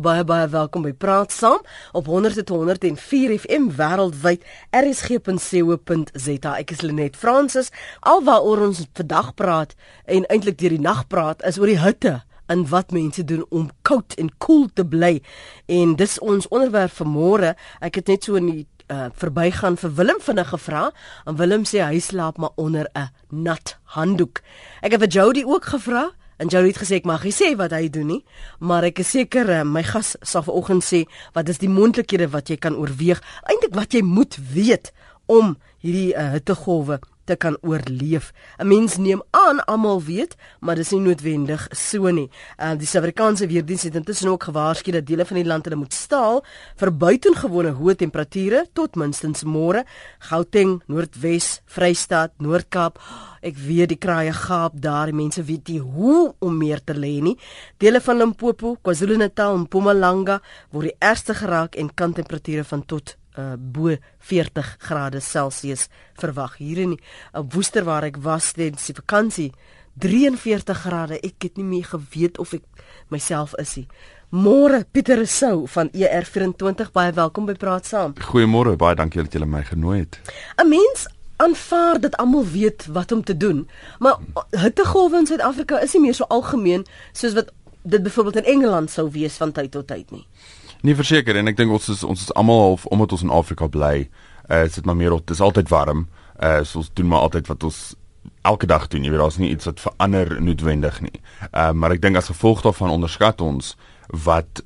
Baie baie welkom by Praat Saam op 100.104 FM wêreldwyd rsg.co.za. Ek is Lenet Fransis. Alwaaroor ons vandag praat en eintlik deur die nag praat is oor die hitte en wat mense doen om koud en koel cool te bly. En dis ons onderwerp vir môre. Ek het net so in die uh, verbygaan vir Willem vinnig gevra en Willem sê hy slaap maar onder 'n nat handdoek. Ek het vir Jody ook gevra En Jolie het gesê ek mag nie sê wat hy doen nie, maar ek is seker uh, my gas sal vanoggend sê wat is die moontlikhede wat jy kan oorweeg, eintlik wat jy moet weet om hierdie uh, hittegolwe te kan oorleef. 'n Mens neem aan almal weet, maar dis nie noodwendig so nie. Uh die Suid-Afrikaanse weerdiens het intussen ook gewaarsku dat dele van die land hulle moet staal vir buitengewone hoë temperature tot minstens môre. Gauteng, Noordwes, Vrystaat, Noord-Kaap. Ek weet die kraaie gaap daar, die mense weet nie hoe om meer te lê nie. Dele van Limpopo, KwaZulu-Natal en Mpumalanga word die ergste geraak en kan temperature van tot uh, bo 40 grade Celsius verwag. Hier in uh, woester waar ek was tydens die vakansie 43 grade. Ek het nie meer geweet of ek myself is nie. Môre Pieter Rousseau van ER24 baie welkom by praat saam. Goeiemôre baie dankie dat julle my genooi het. 'n mens aanvaar dat almal weet wat om te doen maar hittegolwe in Suid-Afrika is nie meer so algemeen soos wat dit byvoorbeeld in Engeland sou wees van tyd tot tyd nie Nee verseker en ek dink ons is ons is almal half omdat ons in Afrika bly. Uh dit maar meer dit is altyd warm. Uh so ons doen maar altyd wat ons elke dag doen. Jy weet daar's nie iets wat verander noodwendig nie. Uh maar ek dink as gevolg daarvan onderskat ons wat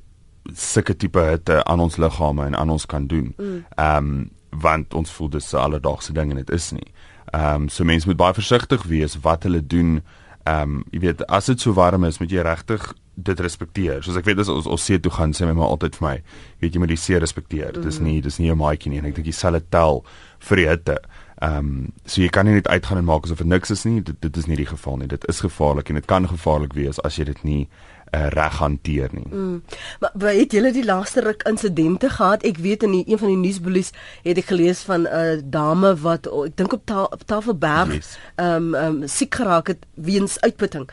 sulke tipe hitte aan ons liggame en aan ons kan doen. Ehm mm. um, want ons voel dis 'n alledaagse ding en dit is nie. Ehm um, so mense moet baie versigtig wees wat hulle doen. Ehm um, jy weet as dit so warm is, moet jy regtig dit respekteer. Soos ek weet as ons ons see toe gaan sê my maar altyd vir my, weet jy moet die see respekteer. Mm. Dis nie dis nie 'n maatjie nie en ek dink dit tel vir die hitte. Ehm um, so jy kan nie net uitgaan en maak asof dit niks is nie. Dit dit is nie die geval nie. Dit is gevaarlik en dit kan gevaarlik wees as jy dit nie uh, reg hanteer nie. Mm. Maar het julle die laaste ruk insidente gehad? Ek weet in die, een van die nuusbulies het ek gelees van 'n uh, dame wat oh, ek dink op, ta op Tafelberg ehm yes. um, um, siek geraak het weens uitputting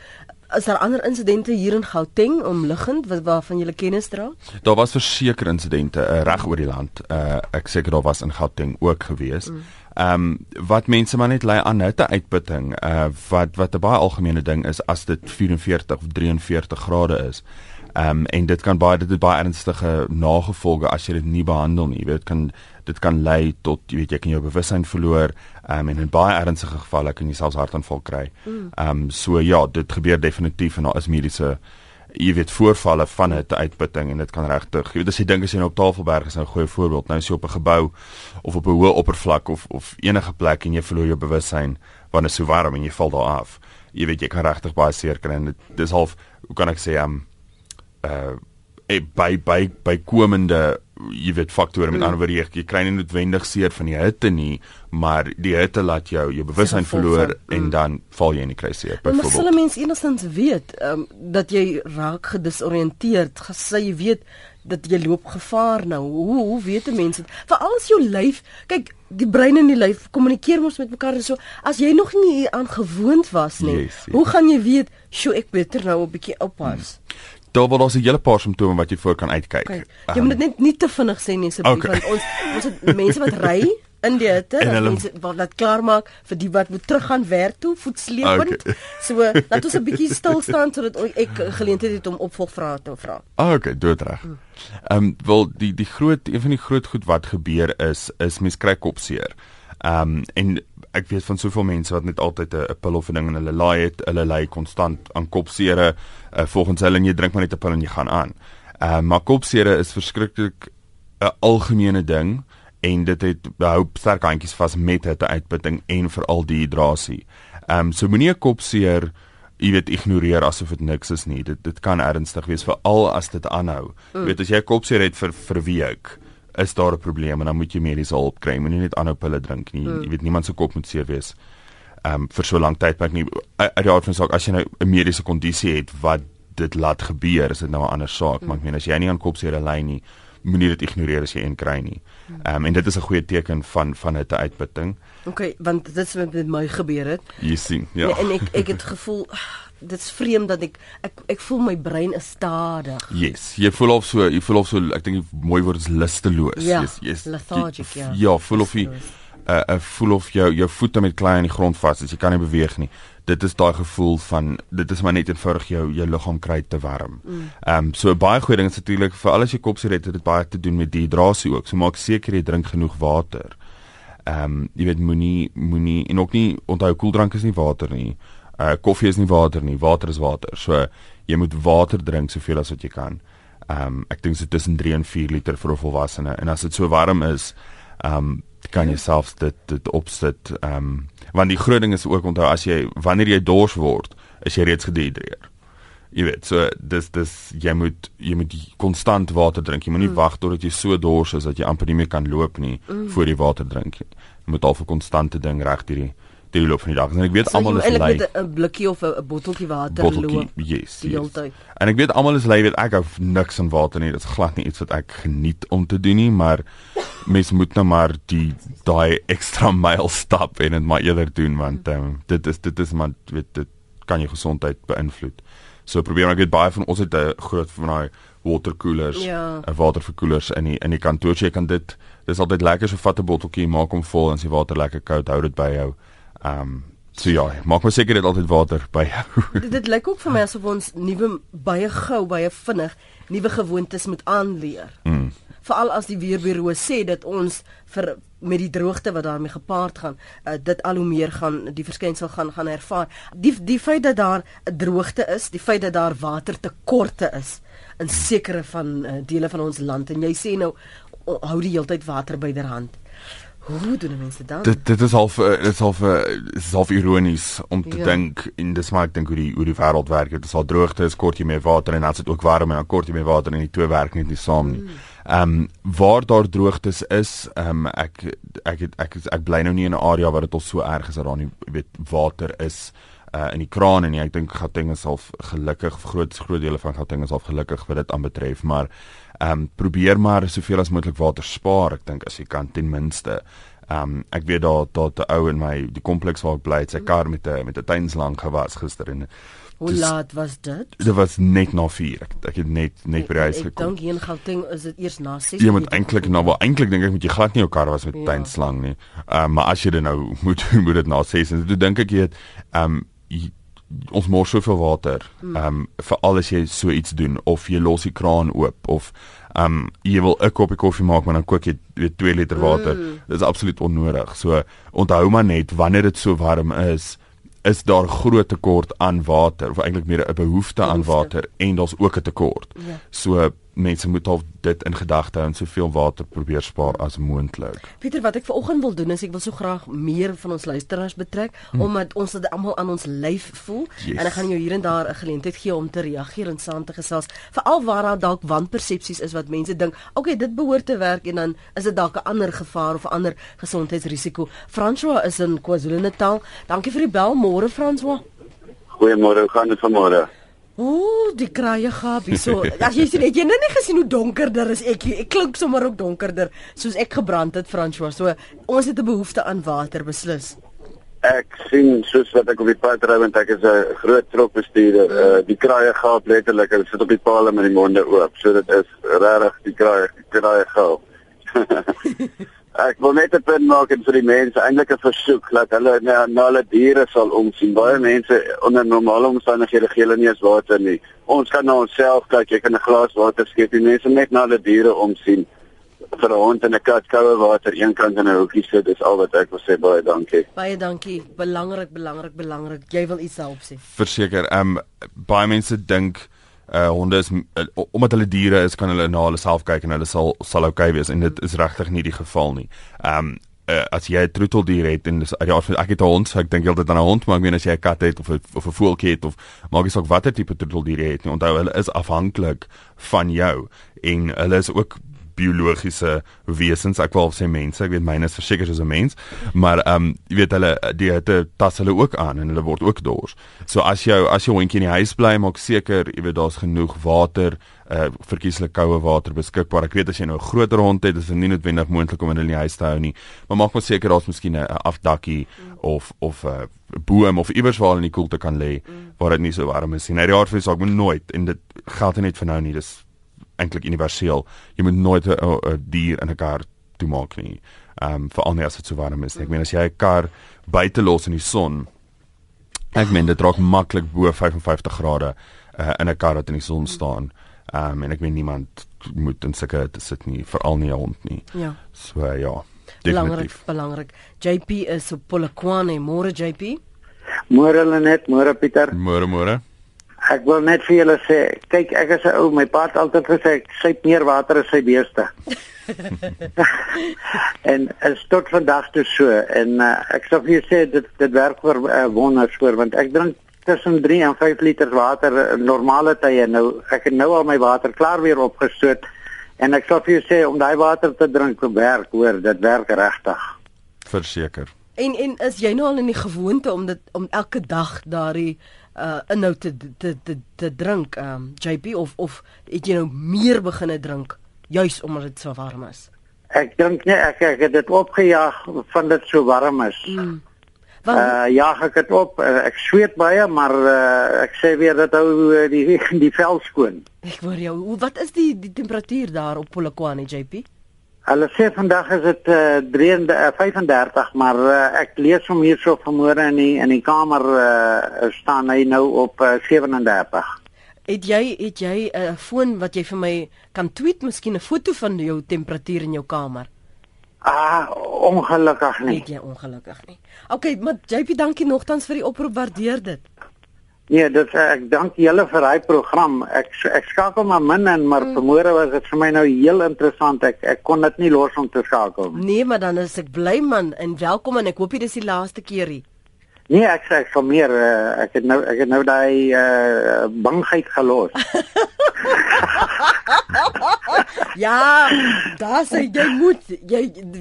is daar ander insidente hier in Gauteng omliggend wat waarvan jy kennis dra? Daar was verseker insidente uh, reg oor die land. Uh, ek seker daar was in Gauteng ook gewees. Mm. Ehm um, wat mense maar net lei aan hitte uitputting, uh wat wat 'n baie algemene ding is as dit 44 of 43 grade is. Ehm um, en dit kan baie dit het baie ernstige nagevolge as jy dit nie behandel nie. Jy weet kan dit kan lei tot jy weet jy kan jou bewussyn verloor um, en in baie ernstige gevalle kan jy selfs hartaanval kry. Mm. Ehm um, so ja, dit gebeur definitief en daar is mediese jy weet voorvalle van dit uitputting en dit kan regtig jy weet as jy dink as jy nou op Tafelberg is nou 'n goeie voorbeeld nou is jy op 'n gebou of op 'n hoë oppervlak of of enige plek en jy verloor jou bewussyn wanneer dit so warm en jy val daar af. Jy weet jy kan regtig baie seer kry en dit dis half hoe kan ek sê um uh by by by komende jy weet faktore met mm. ander woorde jy, jy kry nie noodwendig seer van die hitte nie maar die hitte laat jou jou bewussyn verloor mm. en dan val jy in die kry seer byvoorbeeld maar sal mense enigstens weet um, dat jy raak gedisoriënteerd gesê jy weet dat jy loop gevaar nou hoe hoe weet mense vir alles jou lyf kyk die brein en die lyf kommunikeer mos met mekaar so as jy nog nie aan gewoond was nie yes, yes. hoe gaan jy weet sjoe ek beter nou 'n bietjie oppas mm daar word ons 'n hele paar simptome wat jy voor kan uitkyk. Okay. Jy um, moet dit net nie te vinnig sê nie asseblief okay. want ons ons het mense wat ry in die hitte en hulle mense wat wat klaar maak vir die wat moet teruggaan werk toe voetsleepend. Okay. So laat ons 'n bietjie stil staan sodat ek geleentheid het om opvolgvrae te vra. Ah okay, dood reg. Hmm. Ehm um, wel die die groot een van die groot goed wat gebeur is is mense kry kopseer. Ehm um, en ek weet van soveel mense wat net altyd 'n pil of 'n ding in hulle laai het, hulle ly konstant aan kopseere. Uh, volgens hulle en jy drink maar net 'n pil en jy gaan aan. Uh, maar kopseere is verskriklik 'n algemene ding en dit het behou sterk handjies vas met hitte uitputting en veral dehydrasie. Ehm um, so moenie 'n kopseer jy weet ignoreer asof dit niks is nie. Dit dit kan ernstig wees veral as dit aanhou. Mm. Jy weet as jy 'n kopseer het vir vir week is daar 'n probleem en dan moet jy mediese hulp kry. Moenie net aanhou pille drink nie. Mm. Jy weet niemand se kop moet seer wees. Ehm um, vir so lank tydperk nie. Uit die aard van saak as jy nou 'n mediese kondisie het wat dit laat gebeur, is dit nou 'n ander saak. Mm. Maar ek meen as jy nie aan kopseer ly nie, moenie dit ignoreer as jy een kry nie. Mm. Ehm um, en dit is 'n goeie teken van van 'n uitputting. OK, want dit het met my gebeur het. Jy sien, ja. Nee, en ek ek het gevoel dit's vreemd dat ek ek ek voel my brein is stadig. Yes, jy voel of so, jy voel of so ek dink mooi woord is lusteloos. Ja, yes, yes. lethargic, jy, ja. Ja, voel of jy uh, uh voel of jou jou voete met klei aan die grond vas is. Jy kan nie beweeg nie. Dit is daai gevoel van dit is maar net eenvoudig jou jou liggaam kry te warm. Ehm mm. um, so baie goeie ding is natuurlik vir alles jy kopsieret het dit baie te doen met dehydrasie ook. So maak seker jy drink genoeg water. Ehm um, jy weet moenie moenie en ook nie onthou koeldrank is nie water nie. Uh koffie is nie water nie. Water is water. So jy moet water drink soveel as wat jy kan. Ehm um, ek dink dit is tussen 3 en 4 liter vir 'n volwassene en as dit so warm is, ehm um, kan jy self dit dit opsit. Ehm um, want die groot ding is ook onthou as jy wanneer jy dors word, is jy reeds gedehidreer. Jy weet, so dis dis jy moet jy moet konstant water drink. Jy moenie mm. wag totdat jy so dors is dat jy amper nie meer kan loop nie mm. voor jy water drink nie. Jy moet al 'n konstante ding reg hierdie die loop van die dag. En ek weet so almal is lei. Eintlik met 'n blikkie of 'n botteltjie water bottelkie, loop. Yes. Die yes. En ek weet almal is lei weet ek hou niks van water nie. Dit is glad nie iets wat ek geniet om te doen nie, maar mens moet nou maar die daai ekstra myl stap en dit maar eerder doen want um, dit is dit is maar weet dit kan jou gesondheid beïnvloed. So probeer ek weet baie van ons het 'n groot van daai waterkoelers, ja. 'n waterverkoelers in die in die kantoor. Jy kan dit dis altyd lekker so vat 'n botteltjie, maak hom vol en as die water lekker koud hou dit by jou. Ehm um, so ja, maak maar seker dit altyd water by jou. dit, dit lyk ook vir my asof ons nuwe baie gou, baie vinnig nuwe gewoontes moet aanleer. Mm. Veral as die weerbureau sê dat ons vir met die droogte wat daarmee gepaard gaan, uh, dit al hoe meer gaan die verskynsel gaan gaan ervaar. Die die feit dat daar 'n droogte is, die feit dat daar watertekorte is in sekere van uh, dele van ons land en jy sê nou hou die heeltyd water byderhand. Hoe doen mense dan? Dit dit is half dit is half dit is half ironies om te ja. dink en dis maar ek dink hoe die hoe die wêreld werk. Dit is al droogte, is kort jy meer water en dan sit ook warm en dan kort jy meer water en die twee werk net nie saam nie. Mm. Ehm um, waar daar droogtes is, ehm um, ek ek ek ek, ek bly nou nie in 'n area waar dit al so erg is dat daar nie weet water is uh in die kraan en ek dink Gauteng is al gelukkig groot groot dele van Gauteng is al gelukkig wat dit aanbetref maar ehm um, probeer maar soveel as moontlik water spaar ek dink as jy kan ten minste ehm um, ek weet daar daar 'n ou in my die kompleks waar ek bly het sy kar met 'n met 'n tuinslang gewas gister en Hoe dus, laat was dit? Dit was net na 4. Ek ek het net net by die huis gekom. Ek dink hier in Gauteng is dit eers na 6. Jy moet eintlik nou wel eintlik dink ek moet jy glad nie jou kar was met ja. tuinslang nie. Ehm um, maar as jy dit nou moet moet dit na 6 en toe dink ek jy het ehm um, ons mors soveel water. Hmm. Ehm um, vir al as jy so iets doen of jy los die kraan oop of ehm um, jy wil 'n koppie koffie maak maar dan kook jy weet 2 liter water. Mm. Dit is absoluut onnodig. So onthou maar net wanneer dit so warm is, is daar groot tekort aan water of eintlik meer 'n behoefte aan water en daar's ook 'n tekort. Ja. So mense moet al dit in gedagte hou en soveel water probeer spaar as moontlik. Pieter, wat ek vanoggend wil doen is ek wil so graag meer van ons luisteraars betrek hm. omdat ons dit almal aan ons lyf voel yes. en ek gaan jou hier en daar 'n geleentheid gee om te reageer en saam te gesels veral waar daar dalk wanpersepsies is wat mense dink, "Oké, okay, dit behoort te werk" en dan is dit dalk 'n ander gevaar of 'n ander gesondheidsrisiko. François is in KwaZulu-Natal. Dankie vir die bel, môre François. Goeiemôre, gaan dit vanmôre? Ooh, die kraaie gaap hierso. As jy sien, het jy nou nie gesien hoe donkerder is ek? Ek klink sommer ook donkerder soos ek gebrand het, François. So ons het 'n behoefte aan water beslis. Ek sien soos wat ek op die pad ry want ek is 'n groot trokbestuurder. Uh die kraaie gaap letterlik. Hulle sit op die palle met die monde oop. So dit is regtig die kraaie die kraaie gaap. Ek wil net 'n punt maak en vir die mense eintlik 'n versoek dat hulle na, na hulle diere sal omsien. Baie mense onder normale omstandighede gee hulle nie eens water nie. Ons kan na onsself kyk, jy kan 'n glas water skep. Die mense net na hulle diere omsien. vir 'n hond en 'n kat koue water eenkant in 'n hoekie sit. Dis al wat ek wil sê. Baie dankie. Baie dankie. Belangrik, belangrik, belangrik. Jy wil iets help sê. Verseker, ehm um, baie mense dink uh honde is uh, omdat hulle diere is kan hulle na hulle self kyk en hulle sal sal oukei okay wees en dit is regtig nie die geval nie. Um uh, as jy 'n troeteldier het en dis ja ek het 'n hond, so ek dink altyd aan 'n hond, maar ek meen as jy 'n kat het of 'n of 'n voeltjie het of maak nie saak watter tipe troeteldier jy het nie, onthou hulle is afhanklik van jou en hulle is ook biologiese wesens. Ek wil sê mense, ek weet myne is verseker soos 'n mens, maar ehm um, jy weet hulle die hitte tas hulle ook aan en hulle word ook dors. So as jou as jou hondjie in die huis bly, maak seker jy weet daar's genoeg water, uh verkieslik koue water beskikbaar. Ek weet as jy nou 'n groter hond het, is dit nie noodwendig moontlik om hulle in die huis te hou nie, maar maak maar seker daar's miskien 'n afdakkie of of 'n uh, boom of iewers waar hulle in die koelte kan lê waar dit nie so warm is nie. Nou die aard vir saak moet nooit en dit geld net vir nou nie. Dis eintlik universeel. Jy moet nooit 'n dier in 'n kar toemaak nie. Ehm um, veral nie as dit so warm is nie. Ek meen as jy 'n kar buite los in die son, ek meen dit raak maklik bo 55 grade uh, in 'n kar wat in die son staan. Ehm um, en ek meen niemand moet in sulke sit nie, veral nie 'n hond nie. Ja. So uh, ja. Belangrik, belangrik. JP is op Polokwane, môre JP. Môre Lenet, môre Pieter. Môre môre. Ek wil net vir julle sê, kyk ek is 'n ou, my pa het altyd gesê ek syp meer water as sy beeste. en is tot vandag toe so. En uh, ek sou vir julle sê dit dit werk vir uh, wonders voor want ek drink tussen 3 en 5 liter water in normale tye. Nou ek het nou al my water klaar weer opgestoot. En ek sou vir julle sê om daai water te drink werk hoor dit werk regtig. Verseker. En en is jy nou al in die gewoonte om dit om elke dag daardie uh inhoud te te te te drink um JP of of het jy nou meer begine drink juis omdat dit so warm is? Ek dink nee, ek ek het dit opgejaag van dit so warm is. Mm. Want, uh ja, ek het op uh, ek sweet baie, maar uh, ek sê weer dat hou uh, die die vel skoon. Ek hoor jou. Wat is die die temperatuur daar op Polokwane JP? Hulle sê vandag is dit uh, 35 uh, maar uh, ek lees hom hierso vanmôre in die in die kamer uh, staan hy nou op uh, 37. Het jy het jy 'n uh, foon wat jy vir my kan tweet, miskien 'n foto van jou temperatuur in jou kamer? Ah, ongelukkig nie. Het jy ongelukkig nie. OK, maar JP, dankie nogtans vir die oproep, waardeer dit. Nee, dit eh, ek dank julle vir daai program. Ek ek skakel maar min en maar mm. vanmôre was dit vir my nou heel interessant. Ek ek kon dit nie los om te skakel nie. Nee, maar dan is ek bly man en welkom en ek hoop dit is die laaste keer hier. Nee, ek sê ek van meer uh, ek het nou ek het nou daai uh, bangheid gelos. ja, daar sê jy moet jy in,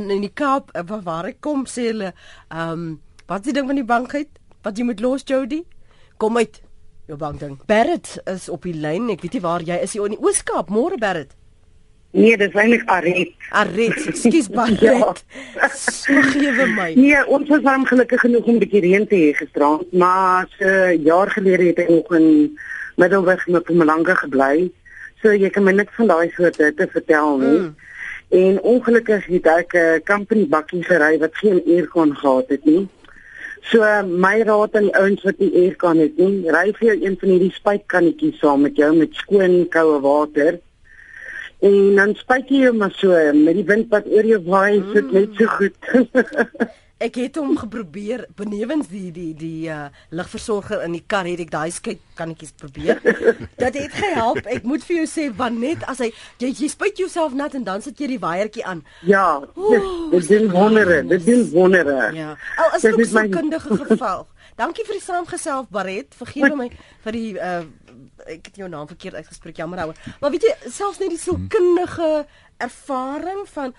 in die Kaap waar ek kom sê hulle ehm um, wat is die ding van die bangheid? Wat jy moet los Jody? Kom uit. Jou bang ding. Barrett is op die lyn. Ek weet nie waar jy is hier in die Ooskaap. Môre Barrett. Nee, dis eintlik Aret. Aret, ekskuus Barrett. Vergewe my. Nee, ons was warm gelukkig genoeg om 'n bietjie reën te hê gisterand, maar 'n uh, jaar gelede het ek nog in Middelburg met Mpumalanga gebly. So jy kan my net van daai soort te vertel nie. Mm. En ongelukkig het ek 'n uh, company bakkie gery wat geen aircon gehad het nie. So my raad aan die ouens wat die air kan het, nie, ry vir jou een van hierdie spuitkannetjies saam met jou met skoon koue water. En dan spuit jy hom maar so met die wind wat oor jou waai, mm. sit net so goed. Ek het hom geprobeer benewens die die die uh ligversorger in die kar het ek daai skei kannetjies probeer. Dat het gehelp. Ek moet vir jou sê want net as hy jy, jy spuit jouself nat en dan sit jy die waiertjie aan. Ja, dit doen wondere. Dit doen wondere. Ja. Al is dit 'n my... kundige geval. Dankie vir die saamgeself Baret. Vergewe my vir die uh ek het jou naam verkeerd uitgespreek. Jammer ouer. Maar weet jy, selfs net die sielkundige ervaring van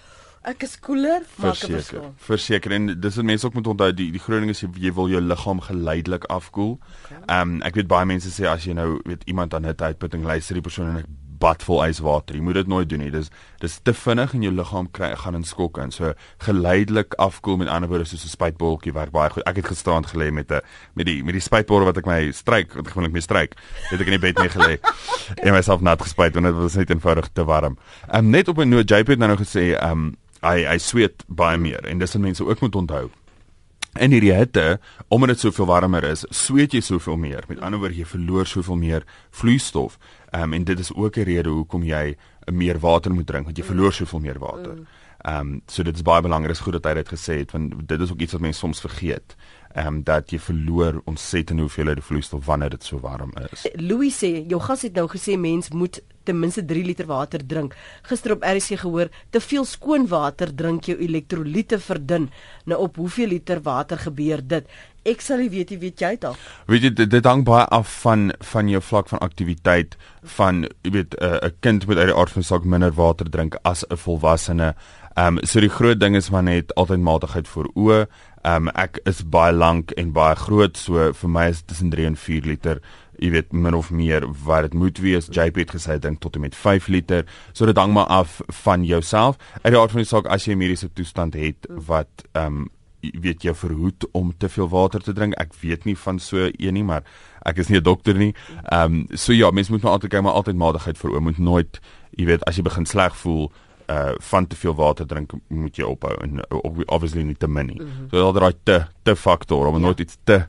ek is koeler, maak 'n verskil. Verseker en dis wat mense ook moet onthou, die die groening is jy wil jou liggaam geleidelik afkoel. Ehm okay. um, ek weet baie mense sê as jy nou weet iemand aan hitte uitputting luister die persoon en ek bad vol yswater. Jy moet dit nooit doen nie. Dis dis te vinnig en jou liggaam kry gaan in skok in. So geleidelik afkoel met ander woorde soos 'n spuitbolletjie werk baie goed. Ek het gisterand gelê met 'n met die met die spuitbol wat ek my stryk, wat ek gewoonlik mee stryk. Het ek in die bed mee gelê en myself nat gespuit want dit was net eenvoudig te warm. Ehm um, net op 'n noot JP het nou, nou gesê ehm um, hy hy sweet baie meer en dis wat mense ook moet onthou. En hierdie hitte, omdat dit soveel warmer is, sweet jy soveel meer. Met ander woorde, jy verloor soveel meer vloeistof. Ehm um, en dit is ook 'n rede hoekom jy meer water moet drink, want jy verloor soveel meer water. Mm. Ehm um, so dit is baie belangrik, is goed dat hy dit gesê het want dit is ook iets wat mense soms vergeet ehm um, dat jy verloor ontsettend hoeveel uit die vloeistof wanneer dit so warm is. Louis sê, jou gas het nou gesê mens moet ten minste 3 liter water drink. Gister op RC gehoor, te veel skoon water drink jou elektrolyte verdun. Nou op hoeveel liter water gebeur dit? ek sal nie weet jy weet jy al. Weet jy dit, dit hang baie af van van jou vlak van aktiwiteit van jy weet 'n uh, kind moet uit die aard van saak minder water drink as 'n volwassene. Ehm um, so die groot ding is maar net altyd matigheid vir oë. Ehm um, ek is baie lank en baie groot so vir my is tussen 3 en 4 liter jy weet min of meer wat dit moet wees. JP het gesê dink tot en met 5 liter. So dit hang maar af van jouself. Uit die aard van die saak as jy 'n mediese toestand het wat ehm um, weet jy verhoed om te veel water te drink. Ek weet nie van so een nie, maar ek is nie 'n dokter nie. Ehm um, so ja, mens moet maar altyd kyk maar altyd matigheid vir oom moet nooit jy weet as jy begin sleg voel uh van te veel water drink moet jy ophou en obviously nie te min nie. Mm -hmm. So daai te te faktor om ja. nooit iets te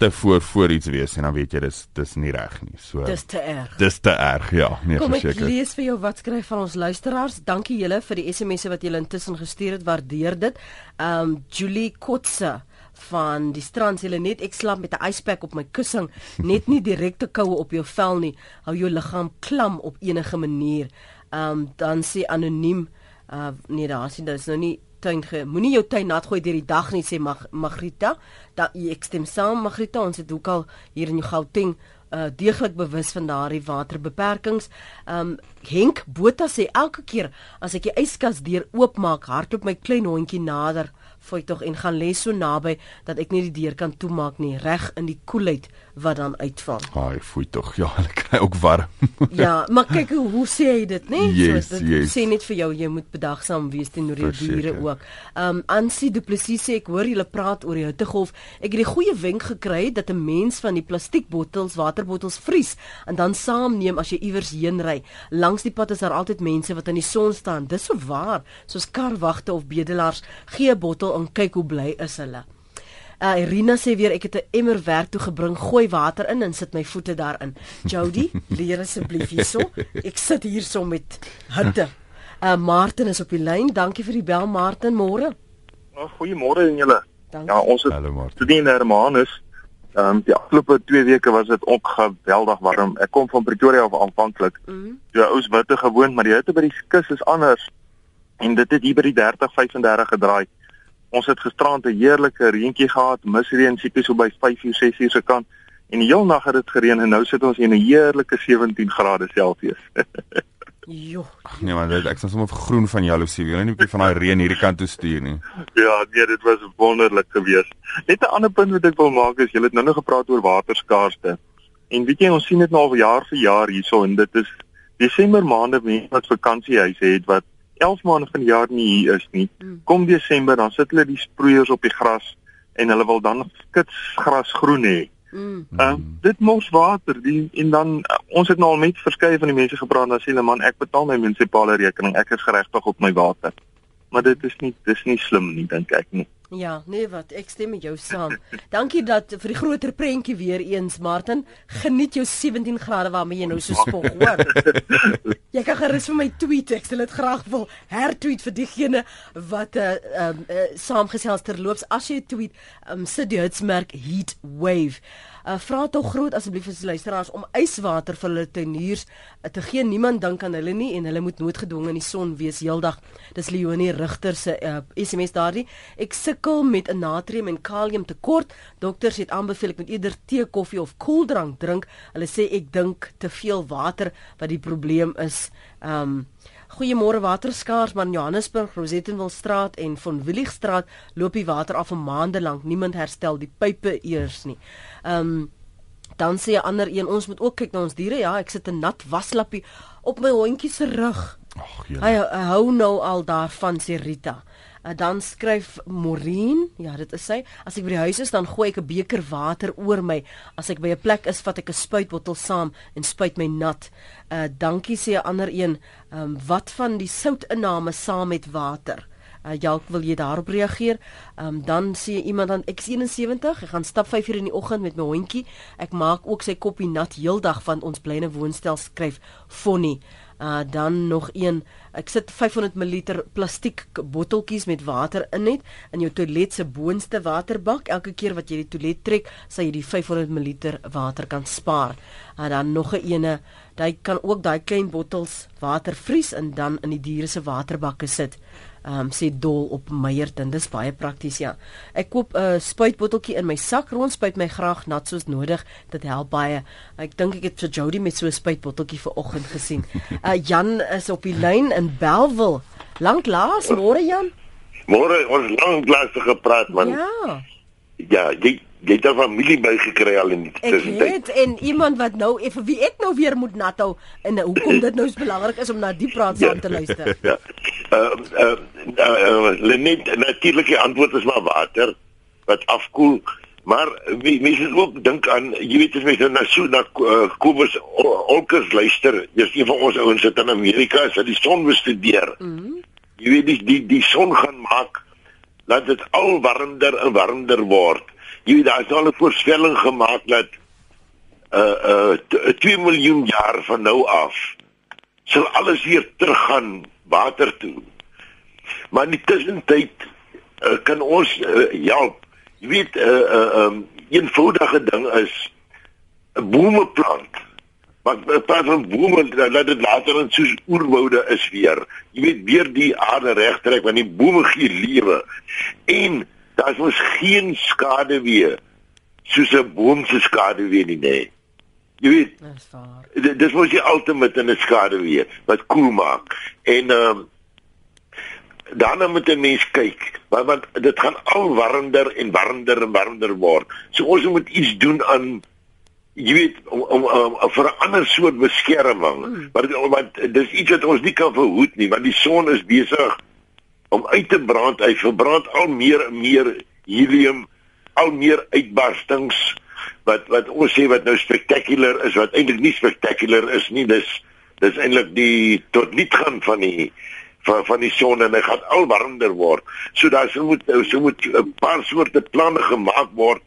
te voor voor iets wees en dan weet jy dis dis nie reg nie. So Dis te erg. Dis te erg, ja, nee Kom verseker. ek lees vir jou wat skryf van ons luisteraars. Dankie julle vir die SMS'e wat julle intussen gestuur het. Waardeer dit. Um Julie Kotse van die strand hulle net ek slaap met 'n yspak op my kussing net nie direkte koue op jou vel nie hou jou liggaam klam op enige manier um dan sê anoniem uh nee daar sien dit is nou nie tuin ge moenie jou tuin nat gooi deur die dag nie sê Mag Magrita dat ek stem saam Magrita ons het ook al hier in Gauteng uh deeglik bewus van daardie waterbeperkings. Um Henk Botha sê elke keer as ek die yskas deur oopmaak, hardloop my klein hondjie nader fooi tog en gaan lê so naby dat ek nie die deur kan toemaak nie reg in die koelheid wat dan uitval. Ai, fooi tog. Ja, hulle kry ook warm. ja, maar kyk hoe, sê hy dit, né? Yes, so, dit yes. sê net vir jou jy moet bedagsaam wees teenoor Verseker. bure ook. Um Ansie Du Plessis sê ek hoor julle praat oor die hittegolf. Ek het die goeie wenk gekry dat 'n mens van die plastiekbottels, waterbottels vries en dan saamneem as jy iewers heen ry. Langs die pad is daar altyd mense wat in die son staan. Dis so waar, soos karwagte of bedelaars. Gee 'n bottel en kyk hoe bly is hulle. Uh, Irina sê weer ek het 'n emmer werk toe gebring, gooi water in en sit my voete daarin. Jody, leer asseblief hierso. Ek sit hierso met hitte. Uh Martin is op die lyn. Dankie vir die bel Martin, môre. Nou, goeiemôre aan julle. Ja, ons het Hallo Martin. toe in Hermanus. Ehm um, die afgelope 2 weke was dit ook geweldig warm. Ek kom van Pretoria af aanvanklik. Mm. So ou witte gewoond, maar die hitte by die kus is anders. En dit het hier by die 30 35 gedraai. Ons het gisterand 'n heerlike reentjie gehad, misreën tipies so by 5 uur 6 uur se kant. En die heel nag het dit gereën en nou sit ons in 'n heerlike 17 grade Celsius. Jo. Nee man, dit, ek is sommer groen van jaloesie. Wil jy nie 'n bietjie van daai reën hierdie kant toe stuur nie? Ja, nee, dit was wonderlik geweest. Net 'n ander punt wat ek wil maak is, julle het nou nog gepraat oor waterskaarste. En weet jy, ons sien dit nou al jaar vir jaar hierso en dit is Desember maande mense wat vakansiehuise het wat 11 maande van die jaar nie hier is nie. Kom Desember dan sit hulle die sproeiers op die gras en hulle wil dan skitsgras groen hê. Mm. Uh, dit mors water die en dan uh, ons het nou al met verskeie van die mense gepraat en dan sê hulle man ek betaal my munisipale rekening ek is geregtig op my water maar dit is nie dis nie slim nie dink ek nie Ja, nee wat, ek stem met jou saam. Dankie dat vir die groter prentjie weer eens Martin. Geniet jou 17 grade waarmee jy nou so spog, hoor. Jy kan gerus vir my tweet, ek sal dit graag wil hertweet vir diegene wat 'n uh, um, uh, saamgesels terloops as jy tweet, um, sit die hitsmerk heat wave. Uh, vra tog groot asseblief vir luisteraars om yswater vir hulle tuiniers uh, te gee. Niemand dink aan hulle nie en hulle moet noodgedwonge in die son wees heeldag. Dis Leonie Rigter se uh, SMS daardie. Ek sukkel met 'n natrium en kalium tekort. Dokters het aanbeveel ek moet eerder tee, koffie of koeldrank drink. Hulle sê ek dink te veel water wat die probleem is. Um Goeiemôre waterskaars maar in Johannesburg, Rosettenwilstraat en Von Willigstraat loop die water af vir maande lank. Niemand herstel die pype eers nie. Um dan sê 'n ander een, ons moet ook kyk na ons diere. Ja, ek sit 'n nat waslappie op my hondjie se rug. Ag, Hy, julle. hy hou nou al daarvan sê Rita. Uh, dan skryf Morien, ja, dit is sy. As ek by die huis is, dan gooi ek 'n beker water oor my. As ek by 'n plek is, vat ek 'n spuitbottel saam en spuit my nat. Uh dankie sê 'n ander een. Ehm um, wat van die soutinname saam met water? Uh Jalk, wil jy daarop reageer? Um, dan sê iemand dan ek is 71, ek gaan stap 5 uur in die oggend met my hondjie. Ek maak ook sy koppie nat heeldag van ons bly in 'n woonstel skryf Fonnie. Uh dan nog een. Ek sit 500 ml plastiek botteltjies met water in net in jou toilet se boonste waterbak. Elke keer wat jy die toilet trek, sal jy die 500 ml water kan spaar. Uh dan nog 'n ene. Jy kan ook daai klein bottels water vries en dan in die diere se waterbakke sit. Um, sê dol op Meyerton. Dis baie prakties ja. Ek koop 'n uh, spuitbotteltjie in my sak, rondspuit my graag nat soos nodig. Dit help baie. Ek dink ek het vir Jody met so 'n spuitbotteltjie vanoggend gesien. Uh Jan is op die lyn in Belwel. Lank laas, môre Jan. Môre ons lank laas gepraat man. Ja. Ja, jy jy het 'n familie bygekry al in die Ek tussentyd. het en iemand wat nou vir wie ek nou weer moet nat hou en uh, hoekom dit nou so belangrik is om na die praat saam te luister. Ja. Ehm uh, uh, uh, net natuurlik die antwoord is maar water wat afkoel. Maar wie- mense moet ook dink aan jy weet as mense na so na uh, Kobus Ol- Olkers luister, dis een van ons ouens wat in Amerika wat die son bestudeer. Mm -hmm. Jy weet die die die son gaan maak dat dit al warmer en warmer word. Jy weet daar is al 'n voorspelling gemaak dat uh uh 2 miljoen jaar van nou af sal alles weer teruggaan water toe. Maar in die tussentyd uh, kan ons uh, help. Jy weet 'n uh, uh, um, eenvoudige ding is 'n bome plant. In plaas van bome dat dit later in soos oerwoude is weer. Jy weet weer die aarde regtrek want die bome gee lewe. En daar's mos geen skade weer soos 'n boom se skade weer nie, nee. Jy weet Dis waar. dis mos die ultimate in 'n skaduwee wat koel maak. En ehm um, daarna moet 'n mens kyk, want, want dit gaan al warmer en warmer en warmer word. So ons moet iets doen aan jy weet om om, om, om vir 'n ander soort beskerming. Mm. Want want dis iets wat ons nie kan verhoed nie, want die son is besig om uit te brand. Hy verbrand al meer en meer helium, al meer uitbarstings wat wat ons sê wat nou spectacular is wat eintlik nie spectacular is nie dis dis eintlik die tot niet gaan van die van van die son en hy gaan al warmer word. So daar sou moet so moet 'n paar soorte planne gemaak word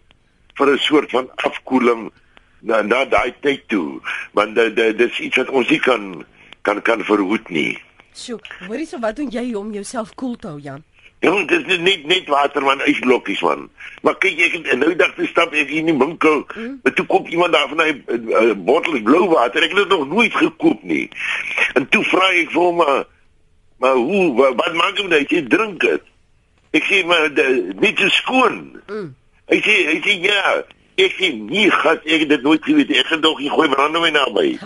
vir 'n soort van afkoeling na na daai tyd toe. Want dit dis iets wat ons nie kan kan kan verhoed nie. Sjoe, hoorie so wat doen jy om jouself koel te hou Jan? Ja, dit is net net water man, ysblokkies man. Maar kyk ek het nou dag te stap ek hier in die winkel. Mm. Maar toe kom iemand daar van hy uh, bottel blou water. Ek het dit nog nooit gekoop nie. En toe vra ek vir hom maar maar hoe wat, wat maak jy dat jy drink dit? Ek sê maar de, nie te skoon. Mm. Hy sê hy sê ja. Ek sê nie gat ek het dit nooit geweet. Ek nog nie gooi brandewyn naby.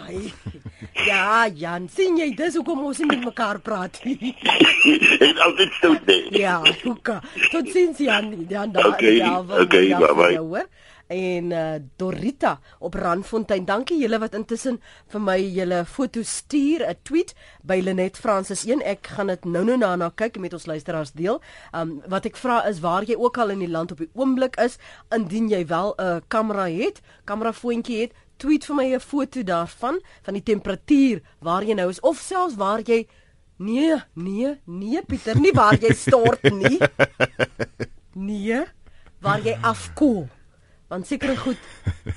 Ja, Jan, sien jy dis hoekom ons nie met mekaar praat nie. het altyd stout nee. ja, hoeka. Tot sins Jan, Jan daar. Okay, okay, bye-bye. Hoor. En uh, Dorita op Randfontein. Dankie julle wat intussen vir my julle foto stuur, 'n tweet by Lenet Francis 1. Ek gaan dit nou-nou na na kyk en met ons luisteraars deel. Um wat ek vra is waar jy ook al in die land op die oomblik is, indien jy wel 'n kamera het, kamerafoontjie het, tweet vir my 'n foto daarvan van die temperatuur waar jy nou is of selfs waar jy nee, nee, nee Pieter, nie waar jy stort nie. Nee, waar jy afkoel. Want seker goed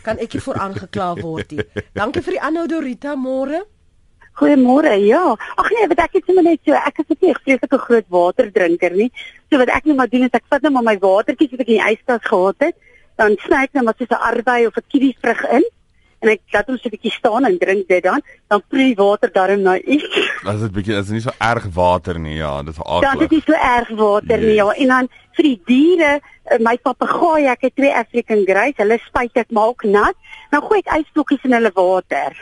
kan ek hier voor aangekla word nie. Dankie vir die aanhou Dorita, môre. Goeiemôre. Ja. Ag nee, wat ek het sommer net so, ek is net nie 'n vreeslike groot waterdrinker nie. So wat ek net maar doen is ek vat net maar my watertjies wat ek in die yskas gehad het, dan sny ek net maar so 'n arbei of 'n kiwi vrug in en ek laat hom so 'n bietjie staan en drink dit dan, dan proe die water daarin nou iets. As dit bietjie as dit nie so erg water nie, ja, dit is Dan is dit aardig. so erg water nie, ja. Yes. En dan vir die diere, eh, my papegaai, ek het twee African Greys, hulle spuit ek maar ook nat. Dan gooi ek ysblokkies in hulle water.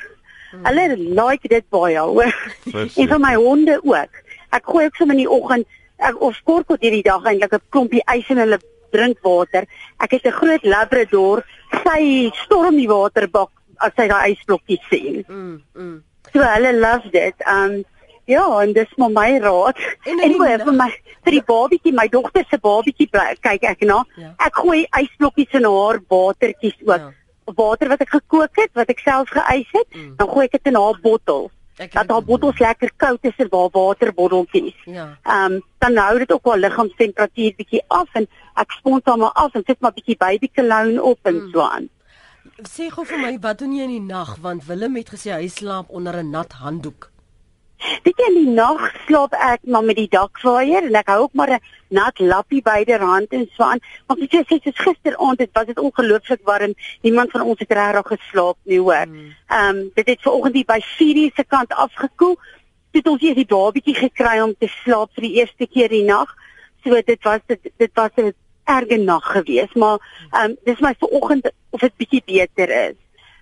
Hulle like dit baie, hoor. En vir my honde ook. Ek gooi ook sommer in die oggend ek of kort kort hierdie dag eintlik 'n klompie ys in hulle drinkwater. Ek het 'n groot labrador, sy storm die waterbak as sy daai ysblokkies sien. Mm, mm. So hulle love dit. Um ja, en dis maar my raad. En oor, nag- vir my vir die babietjie, my dogter se babietjie kyk ek na. Ja. Ek gooi ysblokkies in haar watertjies ook. Ja. Water wat ek gekook het, wat ek self geëis het, Mm. dan gooi ek dit in haar bottel. Ek Dat haar bottels lekker koud is en haar waterbotteltjies. Ja. Ehm um, dan hou dit ook haar liggaamstemperatuur bietjie af en ek spons hom maar af en sit maar bietjie baby cologne op en Mm. so aan. Sê gou vir my, wat doen jy in die nag want Willem het gesê hy slaap onder 'n nat handdoek. Weet jy in die nag slaap ek maar met die dakwaaier en ek hou ook maar 'n nat lappie byderhand en so aan. Want jy sê soos gisteraand het was dit ongelooflik warm. Niemand van ons het regtig geslaap nie hoor. Ehm um, dit het vanoggend hier by 4:00 se kant afgekoel. Dit ons hier die babatjie gekry om te slaap vir die eerste keer die nag. So dit was dit dit was 'n erge nag geweest, maar ehm um, dis my vanoggend of dit bietjie beter is.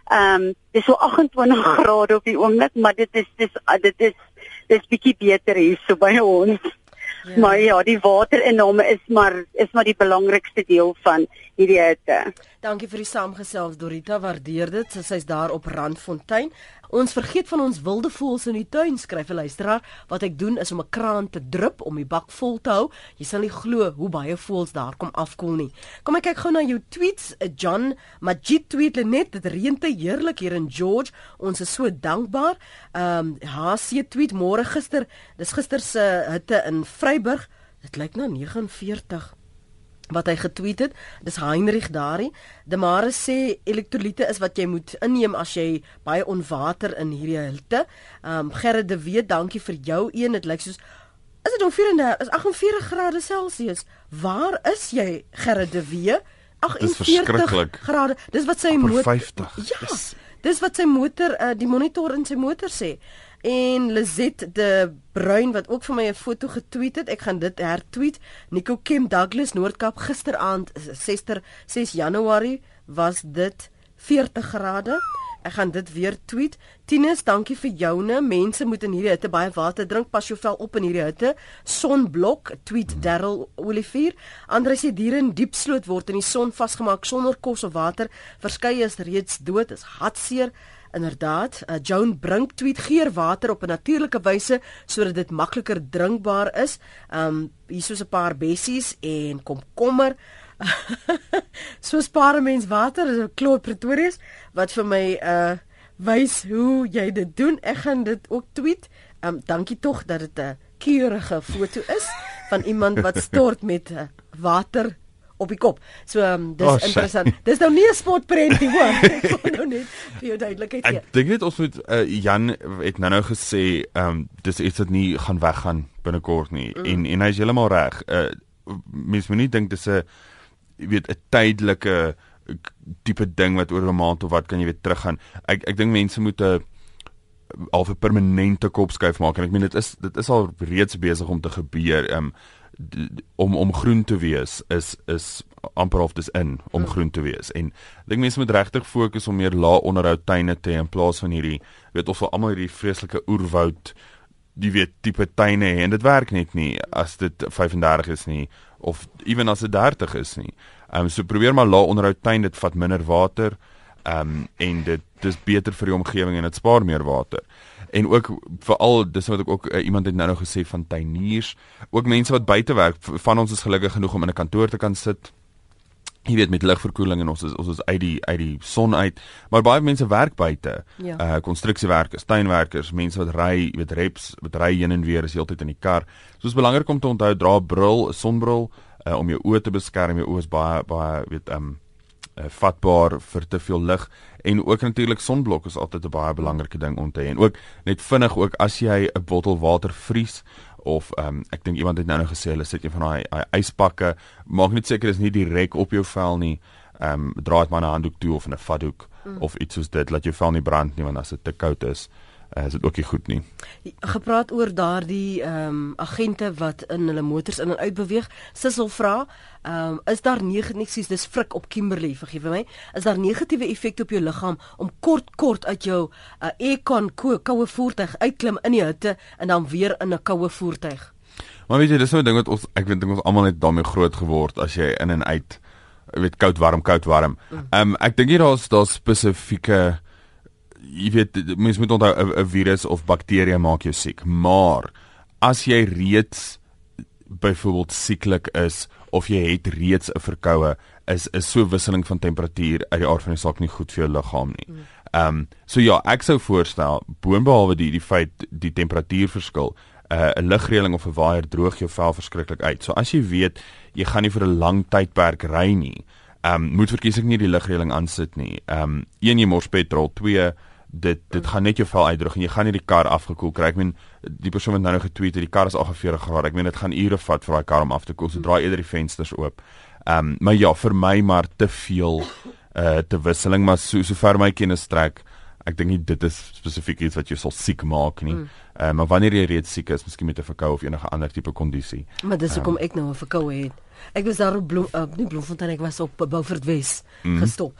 Ehm um, dis so 28 grade op die oomblik, maar dit is dis dit is dis bietjie beter hier so by ons. Ja. Maar ja, die waterinname is maar is maar die belangrikste deel van hierdie hitte. Dankie vir die saamgesels Dorita, waardeer dit. Sy's daar op Randfontein. Ons vergeet van ons wilde voëls in die tuin, skryf 'n luisteraar. Wat ek doen is om 'n kraan te drup om die bak vol te hou. Jy sal nie glo hoe baie voëls daar kom afkoel nie. Kom ek kyk gou na jou tweets. John Majid tweet net dit reën te heerlik hier in George. Ons is so dankbaar. Ehm um, HC tweet môre gister, dis gister se hitte in Vryburg. Dit lyk na 49 wat hy getweet het. Dis Heinrich Dari. De Mare sê elektrolyte is wat jy moet inneem as jy baie onwater in hierdie hitte. Ehm um, Gerrit de Wet, dankie vir jou een. Dit lyk soos is dit ongeveer in is 48 grade Celsius. Waar is jy Gerrit de Wet? 48 grade. Dis wat sy motor 50. Ja. Dis, dis wat sy motor uh, die monitor in sy motor sê en Lizet de Bruin wat ook vir my 'n foto getweet het. Ek gaan dit hertweet. Nico Kim Douglas Noordkap gisteraand 6 6 Januarie was dit 40 grade. Ek gaan dit weer tweet. Tinus, dankie vir joune. Mense moet in hierdie hitte baie water drink. Pas jou vel op in hierdie hitte. Sonblok, tweet Darryl Olivier. Andre sê diere in diep sloot word in die son vasgemaak sonder kos of water. Verskeie is reeds dood. Is hartseer. Inderdaad, uh, Joan Brink tweet geer water op 'n natuurlike wyse sodat dit makliker drinkbaar is. Um hier is 'n paar bessies en komkommer. so spaar mens water is 'n klop Pretorius wat vir my uh wys hoe jy dit doen. Ek gaan dit ook tweet. Um dankie tog dat dit 'n keurige foto is van iemand wat stort met uh, water op die kop. So um, dis oh, interessant. Dis nou nie 'n spotprentie hoor. Ek wil nou net vir jou duidelikheid gee. Ek dink net ons moet uh, Jan het nou-nou gesê, ehm um, dis iets wat nie gaan weggaan binnekort nie. Mm. En en hy is heeltemal reg. Uh mens moet nie dink dis 'n weet 'n tydelike tipe ding wat oor 'n maand of wat kan jy weer teruggaan. Ek ek dink mense moet 'n al 'n permanente kopskuif maak en ek meen dit is dit is al reeds besig om te gebeur. Ehm um, om om groen te wees is is amper of dis in om hmm. groen te wees en ek dink mense moet regtig fokus om meer lae onderhoud tuine te hê in plaas van hierdie weet of almal hierdie vreeslike oerwoud die weet tipe tuine hê en dit werk net nie as dit 35 is nie of ewen as dit 30 is nie. Ehm um, so probeer maar lae onderhoud tuin dit vat minder water ehm um, en dit dis beter vir die omgewing en dit spaar meer water en ook veral dis wat ek ook uh, iemand het nou nog gesê van tuiniers, ook mense wat buite werk. Van ons is gelukkig genoeg om in 'n kantoor te kan sit. Jy weet met ligverkoeling en ons is ons is uit die uit die son uit, maar baie mense werk buite. Ja. Uh konstruksiewerkers, tuinwerkers, mense wat ry, jy weet reps, wat ry heen en weer is heeltyd in die kar. So is belangrik om te onthou dra bril, 'n sonbril uh, om jou oë te beskerm. Jou oë is baie baie weet um uh, vatbaar vir te veel lig. En ook natuurlik sonblok is altyd 'n baie belangrike ding om te hê. En ook net vinnig ook as jy 'n bottel water vries of um, ek dink iemand het nou nou gesê hulle sit jy van daai yspakke maak net seker is nie direk op jou vel nie. Ehm um, dra dit maar 'n handdoek toe of 'n vatdoek mm. of iets soos dit laat jou vel nie brand nie want as dit te koud is uh, is dit ook nie goed nie. Gepraat oor daardie ehm um, agente wat in hulle motors in en uit beweeg. Sissel vra, ehm um, is daar negatief dis frik op Kimberley, vergewe my. Is daar negatiewe effekte op jou liggaam om kort kort uit jou uh, aircon koue voertuig uitklim in die hitte en dan weer in 'n koue voertuig? Maar weet jy, dis so 'n ding wat ons ek weet dink ons almal net daarmee groot geword as jy in en uit weet koud warm koud warm. Mm. Ehm um, ek dink hier daar's daar spesifieke jy weet mens moet onthou 'n virus of bakterie maak jou siek, maar as jy reeds byvoorbeeld sieklik is of jy het reeds 'n verkoue, is is so wisseling van temperatuur uit die aard van die saak nie goed vir jou liggaam nie. Mm. Ehm um, so ja, ek sou voorstel boonbehalwe die die feit die temperatuurverskil, uh, 'n ligreëling of 'n waier droog jou vel verskriklik uit. So as jy weet jy gaan nie vir 'n lang tydperk ry nie, ehm um, moet verkies ek nie die ligreëling aansit nie. Ehm um, een jy mors petrol, twee dit dit gaan net jou vel uitdroog en jy gaan nie die kar afgekoel kry. Ek meen die persoon wat nou nou getweet het, die kar is al 40 grade. Ek meen dit gaan ure vat vir daai kar om af te koel. So draai eerder die vensters oop. Ehm um, maar ja, vir my maar te veel uh te wisseling, maar so sover my kennis strek, ek dink nie dit is spesifiek iets wat jou sal siek maak nie. Mm. Uh, maar wanneer jy reeds siek is, miskien met 'n verkoue of enige ander tipe kondisie. Maar dis hoekom um, ek nou 'n verkoue het. Ek was daar op Bloem, uh, nie Bloemfontein, ek was op Beaufort Wes mm. gestop.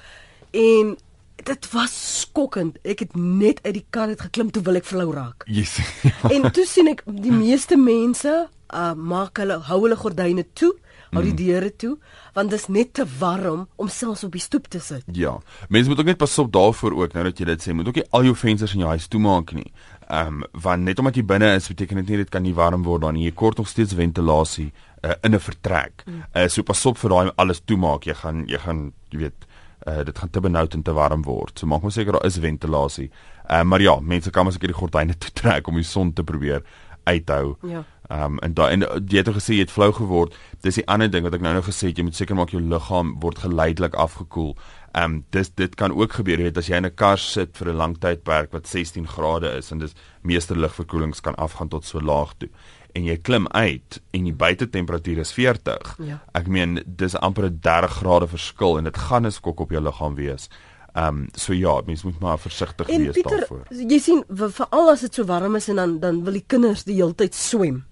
En dit was skokkend. Ek het net uit die kar uit geklim toe wil ek flou raak. Yes. en toe sien ek die meeste mense uh maak hulle hou hulle gordyne toe hou die mm. deure toe want dit is net te warm om selfs op die stoep te sit. Ja. Mense moet ook net pas op daarvoor ook nou dat jy dit sê, moet ook nie al jou vensters in jou huis toemaak nie. Ehm um, want net omdat jy binne is beteken dit nie dit kan nie warm word dan nie. Jy kort nog steeds ventilasie uh, in 'n vertrek. Mm. Uh, so pas op vir daai alles toemaak. Jy gaan jy gaan jy weet uh, dit gaan te benoud en te warm word. So maak mos seker daar is ventilasie. Ehm uh, maar ja, mense kan mos ek die gordyne toe trek om die son te probeer uithou. Ja. Ehm um, en daai en jy het gesê jy het flou geword. Dis die ander ding wat ek nou nou gesê het, jy moet seker maak jou liggaam word geleidelik afgekoel. Ehm um, dis dit kan ook gebeur, jy weet as jy in 'n kar sit vir 'n lang tydperk wat 16 grade is en dis meeste lugverkoelings kan afgaan tot so laag toe en jy klim uit en die buitetemperatuur is 40. Ja. Ek meen dis amper 'n 30 grade verskil en dit gaan 'n skok op jou liggaam wees. Ehm um, so ja, mens moet maar versigtig wees Pieter, daarvoor. Jy sien veral as dit so warm is en dan dan wil die kinders die hele tyd swem.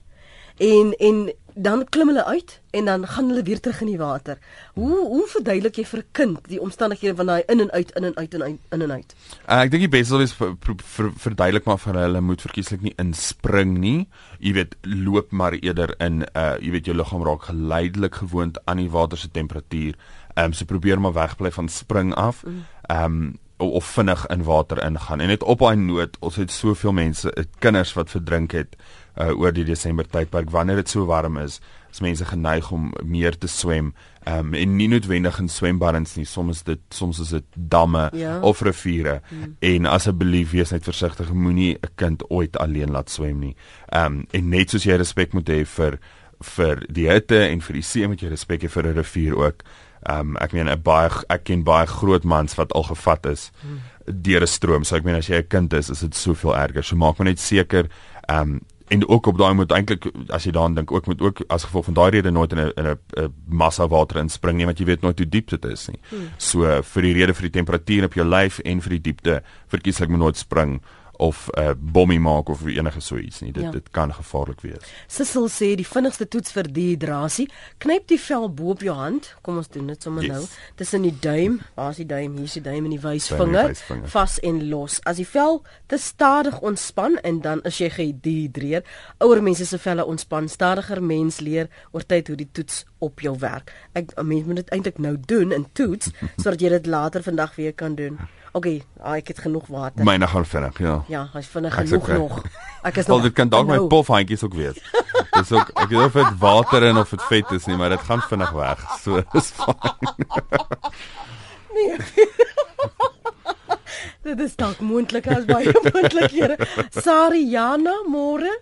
En en dan klim hulle uit en dan gaan hulle weer terug in die water. Hoe hoe verduidelik jy vir 'n kind die omstandighede van daai in en uit in en uit en in en uit? Uh, ek dink die beste is ver, ver, ver, verduidelik maar vir hulle moet verkieslik nie inspring nie. Jy weet loop maar eerder in uh jy weet jou liggaam raak geleidelik gewoond aan die water se temperatuur. Ehm um, so probeer maar wegbly van spring af. Mm. Ehm um, of vinnig in water ingaan. En net op daai noot, ons het soveel mense, kinders wat verdrink het uh, oor die Desember tydperk wanneer dit so warm is. As mense geneig om meer te swem, ehm um, en nie noodwendig in swembaddens nie, soms dit soms is dit damme ja. of riviere. Hmm. En asseblief wees net versigtig, moenie 'n kind ooit alleen laat swem nie. Ehm um, en net soos jy respek moet hê vir vir die hitte en vir die see moet jy respek hê vir 'n rivier ook. Ehm um, ek meen 'n baie ek ken baie groot mans wat al gevat is hmm. deur 'n stroom. So ek meen as jy 'n kind is, is dit soveel erger. So maak maar net seker ehm um, en ook op daai moet eintlik as jy daaraan dink ook moet ook as gevolg van daai rede nooit in 'n in 'n massa water inspring nie want jy weet nooit hoe diep dit is nie. Hmm. So vir die rede vir die temperatuur op jou lyf en vir die diepte verkieslik moet nooit spring of 'n uh, bommie maak of enige so iets nie. Dit ja. dit kan gevaarlik wees. Sissel sê die vinnigste toets vir dehydrasie, knyp die vel bo op jou hand. Kom ons doen dit sommer yes. nou. Tussen die duim, waar is die duim? Hier is die duim en die wysvinger. Vas en los. As die vel te stadig ontspan en dan as jy gedehydreer, ouer mense se velle ontspan stadiger. Mens leer oor tyd hoe die toets op jou werk. Ek mens moet dit eintlik nou doen in toets sodat jy dit later vandag weer kan doen. Oké, okay, ah, ek het genoeg water. Myne gaan vinnig, ja. Ja, hy's vinnig genoeg okay. nog. Ek is nog. Wel, dit kan dalk my pofhandjies ook wees. Dis ook ek weet of dit water en of dit vet is nie, maar dit gaan vinnig weg. So is fyn. nee. dit is dalk moontlik as baie moontlikhede. Sariana, môre?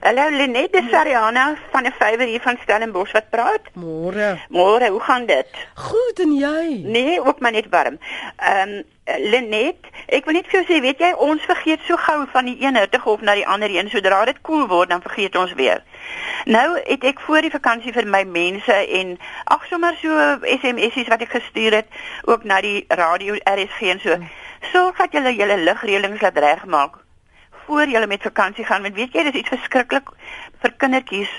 Hallo Lenet, dis Sariana van 'n vywer hier van Stellenbosch wat praat. Môre. Môre, hoe gaan dit? Goed en jy? Nee, ook maar net warm. Ehm um, Lenet, ek wil net vir jou sê, weet jy, ons vergeet so gou van die een hitte golf na die ander een. Sodra dit koel word, dan vergeet ons weer. Nou het ek voor die vakansie vir my mense en ag sommer so SMS'es wat ek gestuur het ook na die radio RSG en so. Sorg dat julle julle ligreëlings laat regmaak voor jy met vakansie gaan want weet jy dis iets verskriklik vir kindertjies.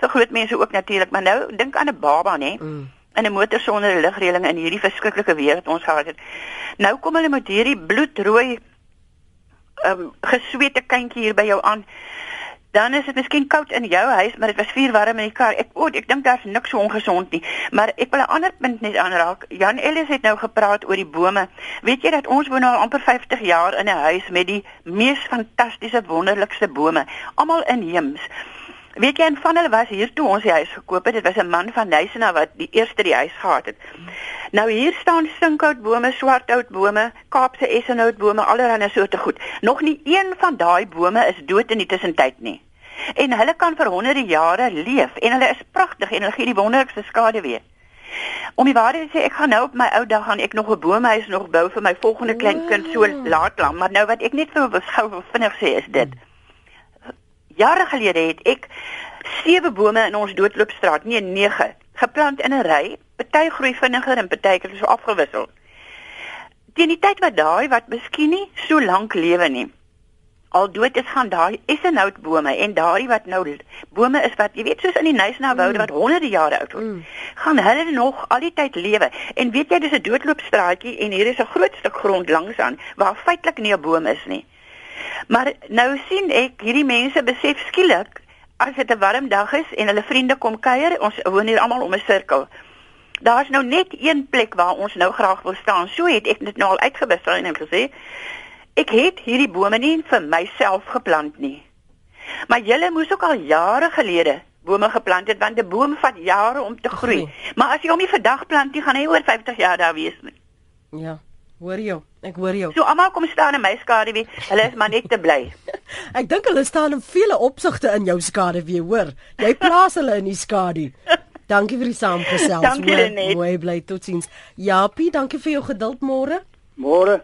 Vir groot mense ook natuurlik maar nou dink aan 'n baba nê mm. in 'n motor sonder ligreëling in hierdie verskriklike weer wat ons gehad het. Nou kom hulle met hierdie bloedrooi ehm um, gesweete kindjie hier by jou aan dan is dit miskien koud in jou huis, maar dit was vuur warm in die kar. Ek o, ek dink daar's niks so ongesond nie. Maar ek wil 'n ander punt net aanraak. Jan Ellis het nou gepraat oor die bome. Weet jy dat ons woon al amper 50 jaar in 'n huis met die mees fantastiese wonderlikste bome, almal inheems. Weet jy en van hulle was hier toe ons die huis gekoop het. Dit was 'n man van Nysena wat die eerste die huis gehad het. Nou hier staan sinkhoutbome, swarthoutbome, Kaapse essenhoutbome, allerlei soorte goed. Nog nie een van daai bome is dood in die tussentyd nie. En hulle kan vir honderde jare leef en hulle is pragtig en hulle gee die wonderlikste skade weer. Om die waarheid te sê, ek gaan nou op my ou dag gaan ek nog 'n boomhuis nog bou vir my volgende kleinkind so laat lank, maar nou wat ek net vir gou vinnig sê is dit. Jare gelede het ek sewe bome in ons doodloopstraat, nee 9, geplant in 'n ry. Party groei vinniger en party het so afgewissel. Teen die tyd wat daai wat miskien nie so lank lewe nie al dood is gaan daai essenhoutbome en daai wat nou bome is wat jy weet soos in die Nysna woude wat honderde jare oud word. Mm. Gaan hulle nog al die tyd lewe. En weet jy dis 'n doodloopstraatjie en hier is 'n groot stuk grond langs aan waar feitelik nie 'n boom is nie. Maar nou sien ek hierdie mense besef skielik as dit 'n warm dag is en hulle vriende kom kuier, ons woon hier almal om 'n sirkel. Daar's nou net een plek waar ons nou graag wil staan. So het ek dit nou al uitgebestaan en gesê, Ek het hierdie bome nie vir myself geplant nie. Maar julle moes ook al jare gelede bome geplant het want 'n boom vat jare om te groei. Maar as jy hom nie vandag plant nie, gaan hy oor 50 jaar daar wees nie. Ja, hoor jy? Ek hoor jou. So almal kom staan in my skaduwee. Hulle is maar net te bly. ek dink hulle staan in vele opsigte in jou skaduwee, hoor. Jy plaas hulle in die skadu. Dankie vir die saamgesels. dankie net. Mooi bly totsiens. Japie, dankie vir jou geduld môre. Môre.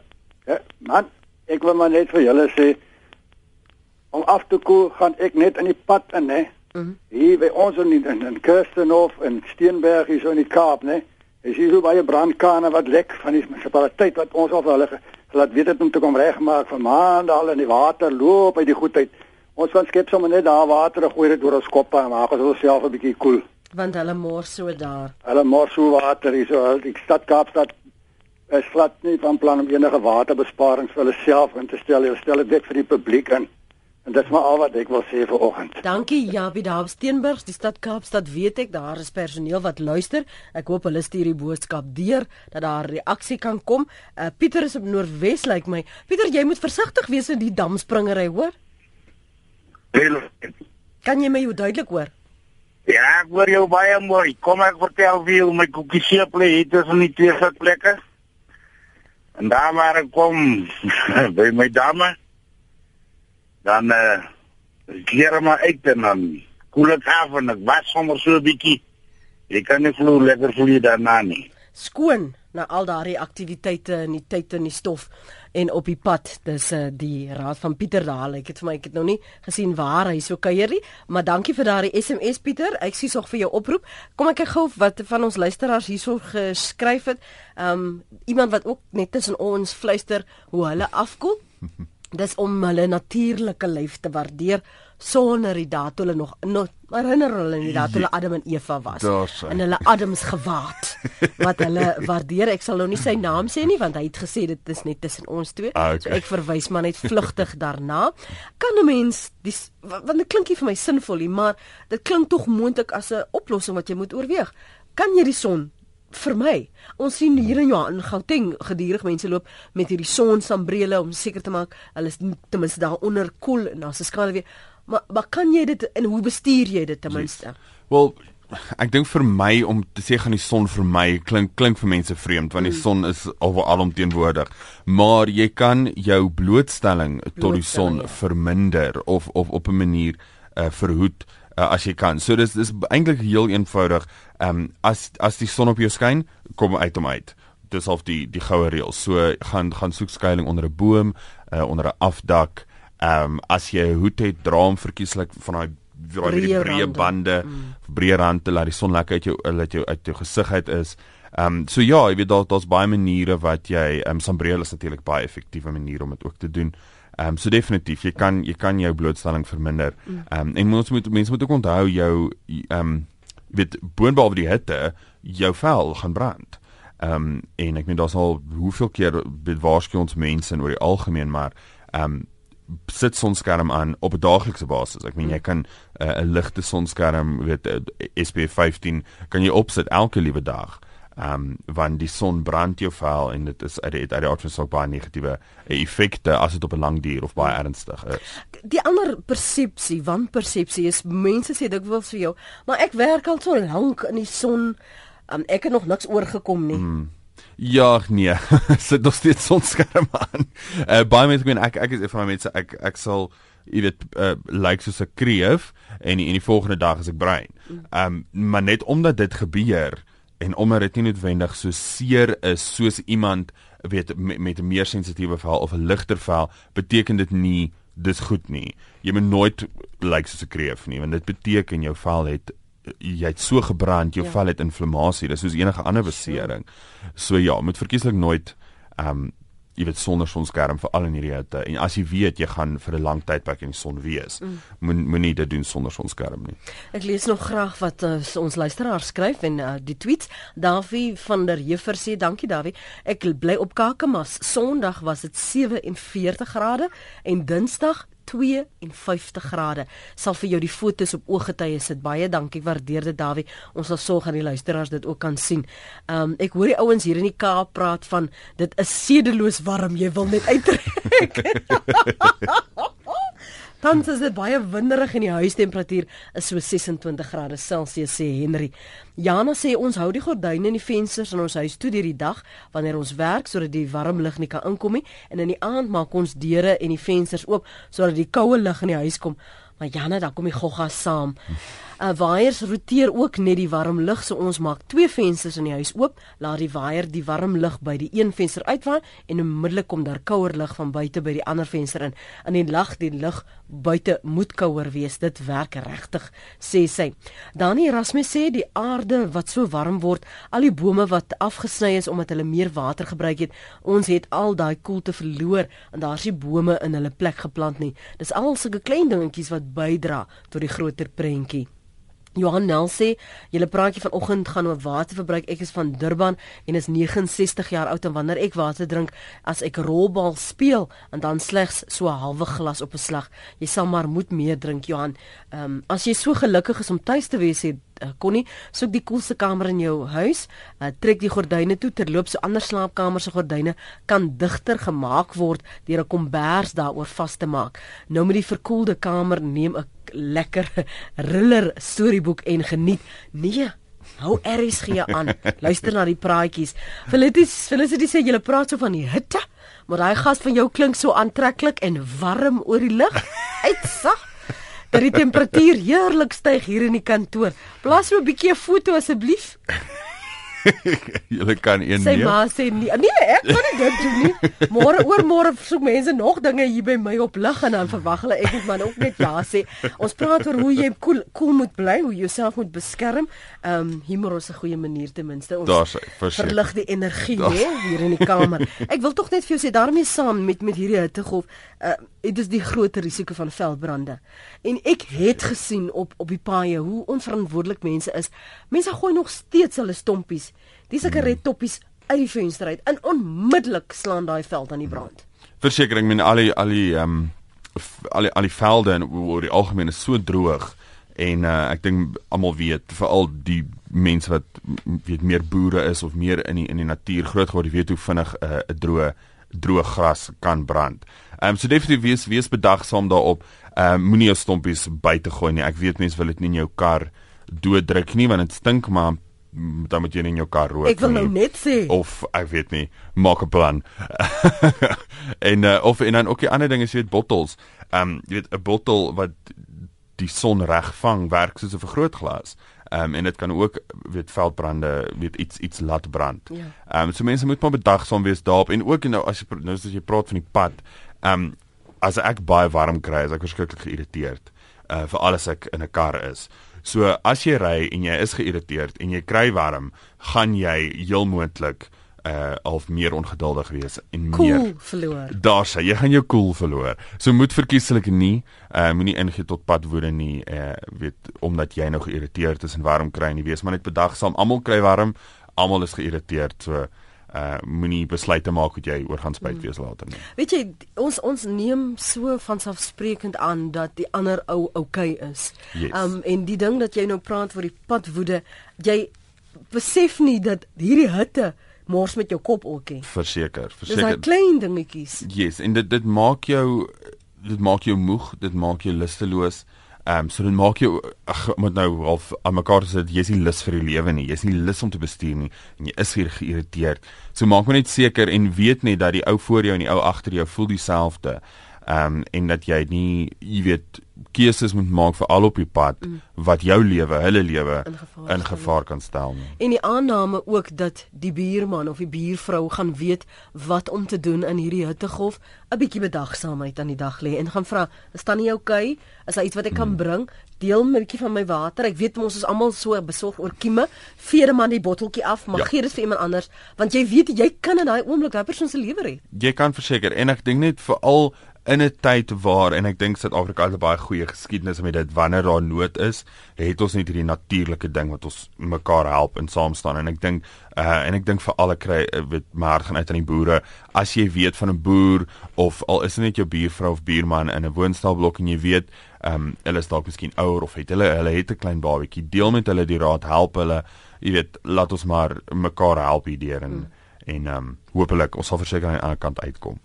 Ja, man, ek wil maar net vir julle sê om af te koel gaan ek net in die pad in hè. Mm -hmm. Hier by ons in in, in Kirstenhof en Steenberg hier so in die Kaap nê. Is hier so baie brandkane wat lek van die munisipaliteit wat ons al hulle laat weet het om te kom regmaak vir maande al in die water loop uit die goedheid. Ons van skep sommer net daar water en gooi dit oor ons koppe en maak ons self 'n bietjie koel. Cool. Want hulle mors so daar. Hulle mors so water hier so die stad Kaapstad is glad nie van plan om enige waterbesparings vir hulle self in te stel. Hulle stel dit vir die publiek in. En dit is maar al wat ek wil sê vir oggend. Dankie Jabie daar op Steenburg, die stad Kaapstad weet ek daar is personeel wat luister. Ek hoop hulle stuur die boodskap deur dat daar reaksie kan kom. Uh, Pieter is op Noordwes lyk like my. Pieter, jy moet versigtig wees in die damspringery, hoor? Hallo. Kan jy my duidelik hoor? Ja, ek hoor jou baie mooi. Kom ek vertel vir jou my koekie seeple het is in die twee sitplekke. En daar waar ek kom by my dame dan eh uh, keer maar uit en dan koel ek af en ek was sommer so 'n bietjie. Jy kan nie glo lekker voel jy daarna nie. Skoon na al daardie aktiwiteite en die tyd en die stof en op die pad. Dis uh, die raad van Pieter Dahl ek het vir my ek het nou nie gesien waar hy so kuier nie maar dankie vir daardie SMS Pieter. Ek sien nog vir jou oproep. Kom ek kyk gou wat van ons luisteraars hierso geskryf het. Um, iemand wat ook net tussen ons fluister hoe hulle afkoel dis om hulle natuurlike lyf te waardeer sonder die daad hulle nog nog herinner hulle nie dat hulle Adam en Eva was en hulle Adams gewaad wat hulle waardeer. Ek sal nou nie sy naam sê nie want hy het gesê dit is net tussen ons twee. Ah, okay. so ek verwys maar net vlugtig daarna. Kan 'n mens dis want dit klink nie vir my sinvol nie maar dit klink tog moontlik as 'n oplossing wat jy moet oorweeg. Kan jy die son vir my. Ons sien hier in Johan Gauteng gedurig mense loop met hierdie sonsambrele om seker te maak hulle is ten minste daar onder koel cool, en daar's 'n skaduwee. Maar maar kan jy dit en hoe bestuur jy dit ten minste? Wel Ek dink vir my om te sê gaan die son vir my klink klink vir mense vreemd want die mm. son is oral teenwoordig. Maar jy kan jou blootstelling tot die son ja. verminder of of op 'n manier uh, verhoed uh, as jy kan. So dis dis eintlik heel eenvoudig. Ehm um, as as die son op jou skyn, kom uit hom uit. Dis of die die goue reël. So gaan gaan soek skuilings onder 'n boom, uh, onder 'n afdak. Ehm um, as jy 'n hoed het, dra hom verkieslik van daai breë breë bande, mm. breë rande laat die son lekker uit jou laat jou uit jou gesig uit is. Ehm um, so ja, jy weet daar daar's baie maniere wat jy ehm um, sambreel is natuurlik baie effektiewe manier om dit ook te doen. Ehm um, so definitief, jy kan jy kan jou blootstelling verminder. Ehm um, en ons moet mense moet ook onthou jou ehm um, weet boonbehalwe die hitte, jou vel gaan brand. Ehm um, en ek meen daar's al hoeveel keer waarsku ons mense oor die algemeen maar ehm um, sit sonskerm aan op 'n daaglikse basis. Ek meen jy kan uh, 'n uh, ligte sonskerm, weet uh, SPF 15 kan jy opsit elke liewe dag. Ehm um, want die son brand jou vel en dit is uit die uit die aard van sulke baie negatiewe effekte as dit op 'n lang duur of baie ernstig is. Die ander persepsie, wanpersepsie is mense sê dikwels vir jou, maar ek werk al so lank in die son, um, ek het nog niks oorgekom nie. Hmm. Ja, nee. Sit nog steeds sonskerm aan. Uh baie mense ek, ek ek is een van my mense ek ek sal jy weet uh lyk like soos 'n kreef en en die volgende dag is ek bruin. Ehm um, maar net omdat dit gebeur en omdat dit nie noodwendig so seer is soos iemand weet met, met 'n meer sensitiewe vel of 'n ligter vel, beteken dit nie dis goed nie. Jy moet nooit lyk like soos 'n kreef nie, want dit beteken jou vel het jy het so gebrand, jou ja. vel het inflammasie, dis soos enige ander besering. So ja, moet verkieslik nooit ehm um, jy weet sonder sonskerm vir al in hierdie hitte. En as jy weet jy gaan vir 'n lang tydperk in die son wees mm. moenie moenie dit doen sonder sonskerm nie. Ek lees nog graag wat uh, ons luisteraars skryf en uh, die tweets. Davie van der Heever sê dankie Davie. Ek bly op Kakamas. Sonderdag was dit 47 grade en dinsdag 52 grade. Sal vir jou die fotos op ooggetye sit. Baie dankie, waardeer dit Dawie. Ons sal sorg aan die luisteraars dit ook kan sien. Um ek hoor die ouens hier in die Kaap praat van dit is sedeloos warm. Jy wil net uittrek. Tans is dit baie winderig en die huistemperatuur is so 26 grade Celsius sê Henry. Jana sê ons hou die gordyne en die vensters in ons huis toe deur die dag wanneer ons werk sodat die warm lug nie kan inkom nie en in die aand maak ons deure en die vensters oop sodat die koue lug in die huis kom. Maar Jana, dan kom die gogga saam. Uh waaiers roteer ook net die warm lug, so ons maak twee vensters in die huis oop, laat die waier die warm lug by die een venster uitwaai en onmiddellik kom daar kouer lug van buite by die ander venster in. In die lag die lug buite moet kouer wees. Dit werk regtig, sê sy. Dani Erasmus sê die aarde wat so warm word, al die bome wat afgesny is omdat hulle meer water gebruik het, ons het al daai koelte verloor en daar's nie bome in hulle plek geplant nie. Dis al sulke klein dingetjies wat bydra tot die groter prentjie. Johan Nel sê, julle praatjie vanoggend gaan oor waterverbruik. Ek is van Durban en is 69 jaar oud en wanneer ek water drink, as ek rolbal speel en dan slegs so 'n halwe glas op 'n slag. Jy sal maar moet meer drink, Johan. Ehm um, as jy so gelukkig is om tuis te wees, het uh, Connie, soek die koelste kamer in jou huis, uh, trek die gordyne toe terloops so ander slaapkamers se gordyne kan digter gemaak word deur 'n kombers daaroor vas te maak. Nou met die verkoelde kamer neem 'n lekker thriller storieboek en geniet. Nee, hou gee aan. Luister na die praatjies. Felicitas, Felicitas sê jy praat so van die hitte, maar daai gas van jou klink so aantreklik en warm oor die lug. Uitsag dat die temperatuur heerlik styg hier in die kantoor. Plaas so 'n bietjie 'n foto asseblief. Julle kan een nee. Sy ma sê nee, nee, ek kan nie dit doen nie. Môre oor môre soek mense nog dinge hier by my op lig en dan verwag hulle ek moet maar ook net ja sê. Ons praat oor hoe jy cool cool moet bly, hoe jy jouself moet beskerm. Ehm um, humor is 'n goeie manier ten minste. Ons verlig die energie hè hier in die kamer. Ek wil tog net vir jou sê daarmee saam met met hierdie hittegolf, uh, dit is die groot risiko van veldbrande. En ek het gesien op op die paaie hoe onverantwoordelik mense is. Mense gooi nog steeds hulle stompies Dis 'n red toppies uit die venster uit en onmiddellik slaan daai veld aan die brand. Versekering, men al die al die ehm um, al die al die velde en oor die algemeen is so droog en uh, ek dink almal weet veral die mense wat weet meer boere is of meer in die in die natuur groot geword weet hoe vinnig eh, 'n uh, droë droë gras kan brand. Ehm um, so definitief wees wees bedagsaam daarop. Ehm um, moenie jou stompies buite gooi nie. Ek weet mense wil dit nie in jou kar dooddruk nie want dit stink maar dan moet jy in jou kar rook. Ek wil nou net sê of ek weet nie, maak 'n plan. en uh, of en dan ook die ander ding is jy weet bottels. Ehm um, jy weet 'n bottel wat die son reg vang werk soos 'n vergrootglas. Ehm um, en dit kan ook weet veldbrande weet iets iets laat brand. Ja. Ehm ja. um, so mense moet maar bedagsaam wees daarop en ook nou as jy nou as jy praat van die pad. Ehm um, as ek baie warm kry, is ek verskriklik geïrriteerd. Uh vir alles ek in 'n kar is. So as jy ry en jy is geïrriteerd en jy kry warm, gaan jy heel moontlik uh half meer ongeduldig wees en cool meer cool verloor. Daar sê jy gaan jou cool verloor. So moet verkieslik nie uh moenie ingee tot padwoede nie uh weet omdat jy nou geïrriteerd is en warm kry nie. Wees maar net bedagsaam. Almal kry warm, almal is geïrriteerd. So uh moenie besluite maak wat jy oor gaan spyt hmm. wees later nie. Weet jy ons ons neem so van selfsprekend aan dat die ander ou okay is. Yes. Um en die ding dat jy nou praat oor die padwoede, jy besef nie dat hierdie hitte mors met jou kop ookie. Verseker, verseker. Dis 'n klein dingetjies. Yes, en dit dit maak jou dit maak jou moeg, dit maak jou lusteloos. Ehm um, so dan maak jy ag moet nou half aan mekaar sê jy is nie lus vir die lewe nie. Jy is nie lus om te bestuur nie en jy is weer geïrriteerd. So maak maar net seker en weet net dat die ou voor jou en die ou agter jou voel dieselfde. Ehm um, en dat jy nie jy weet keuses moet maak vir al op die pad mm. wat jou lewe, hulle lewe in gevaar, in gevaar kan stel nie. En die aanname ook dat die buurman of die buurvrou gaan weet wat om te doen in hierdie hittegolf, 'n bietjie bedagsaamheid aan die dag lê en gaan vra, "Is dan nie oukei? Okay? Is daar iets wat ek kan mm. bring? Deel 'n bietjie van my water. Ek weet ons is almal so besorg oor kieme. Vee man die botteltjie af, maar ja. gee dit vir iemand anders, want jy weet jy kan in daai oomblik daai persoon se lewe red. Jy kan verseker en ek dink net vir al in 'n tyd waar en ek dink Suid-Afrika het 'n baie goeie geskiedenis met dit wanneer daar nood is, het ons net hierdie natuurlike ding wat ons mekaar help en saam staan en ek dink uh en ek dink vir alle kry uh, weet maar gaan uit aan die boere as jy weet van 'n boer of al is dit net jou buurvrou of buurman in 'n woonstelblok en jy weet ehm um, hulle is dalk miskien ouer of het hulle hulle het 'n klein babatjie deel met hulle die raad help hulle jy weet laat ons maar mekaar help hierdeur en hmm. en ehm um, hopelik ons sal verseker aan die ander kant uitkom.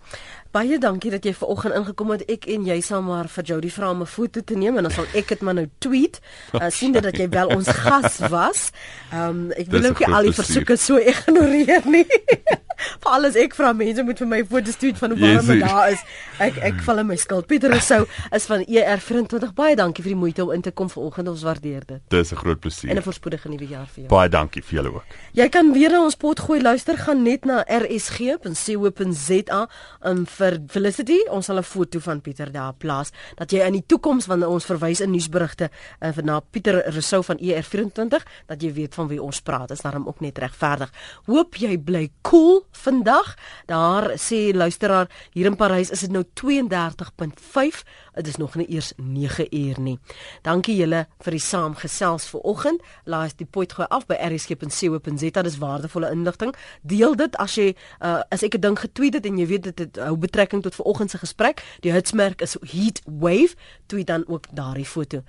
Baie dankie dat jy ver oggend ingekom het. Ek en jy sal maar vir Jody vra om 'n foto te neem en dan sal ek dit maar nou tweet. Uh, sien dit dat jy wel ons gas was. Ehm um, ek wil ook al die versoeke so ignoreer nie. Vir alles ek vra mense moet vir my foto's tweet van hoe warm dit daar is. Ek ek val in my skuld. Pieter Rousseau is van ER24. Baie dankie vir die moeite om in te kom vanoggend. Ons waardeer dit. Dis 'n groot plesier. En 'n voorspoedige nuwe jaar vir jou. Baie dankie vir julle ook. Jy kan weer na ons pot gooi luister gaan net na rsg.co.za en vir vir Felicity, ons sal 'n foto van Pieter daar plaas dat jy in die toekoms wanneer ons verwys in nuusberigte uh, na Pieter Rousseau van ER24 dat jy weet van wie ons praat. Is daarom ook net regverdig. Hoop jy bly cool vandag. Daar sê luisteraar hier in Parys is dit nou 32.5. Dit is nog nie eers 9 uur nie. Dankie julle vir die saamgesels vanoggend. Laai die pot gooi af by rsg.co.za. Dis waardevolle inligting. Deel dit as jy uh, as ek 'n ding getweet het en jy weet dit hou betrekking tot vanoggend se gesprek. Die hitsmerk is heat wave. Tweet dan ook daardie foto.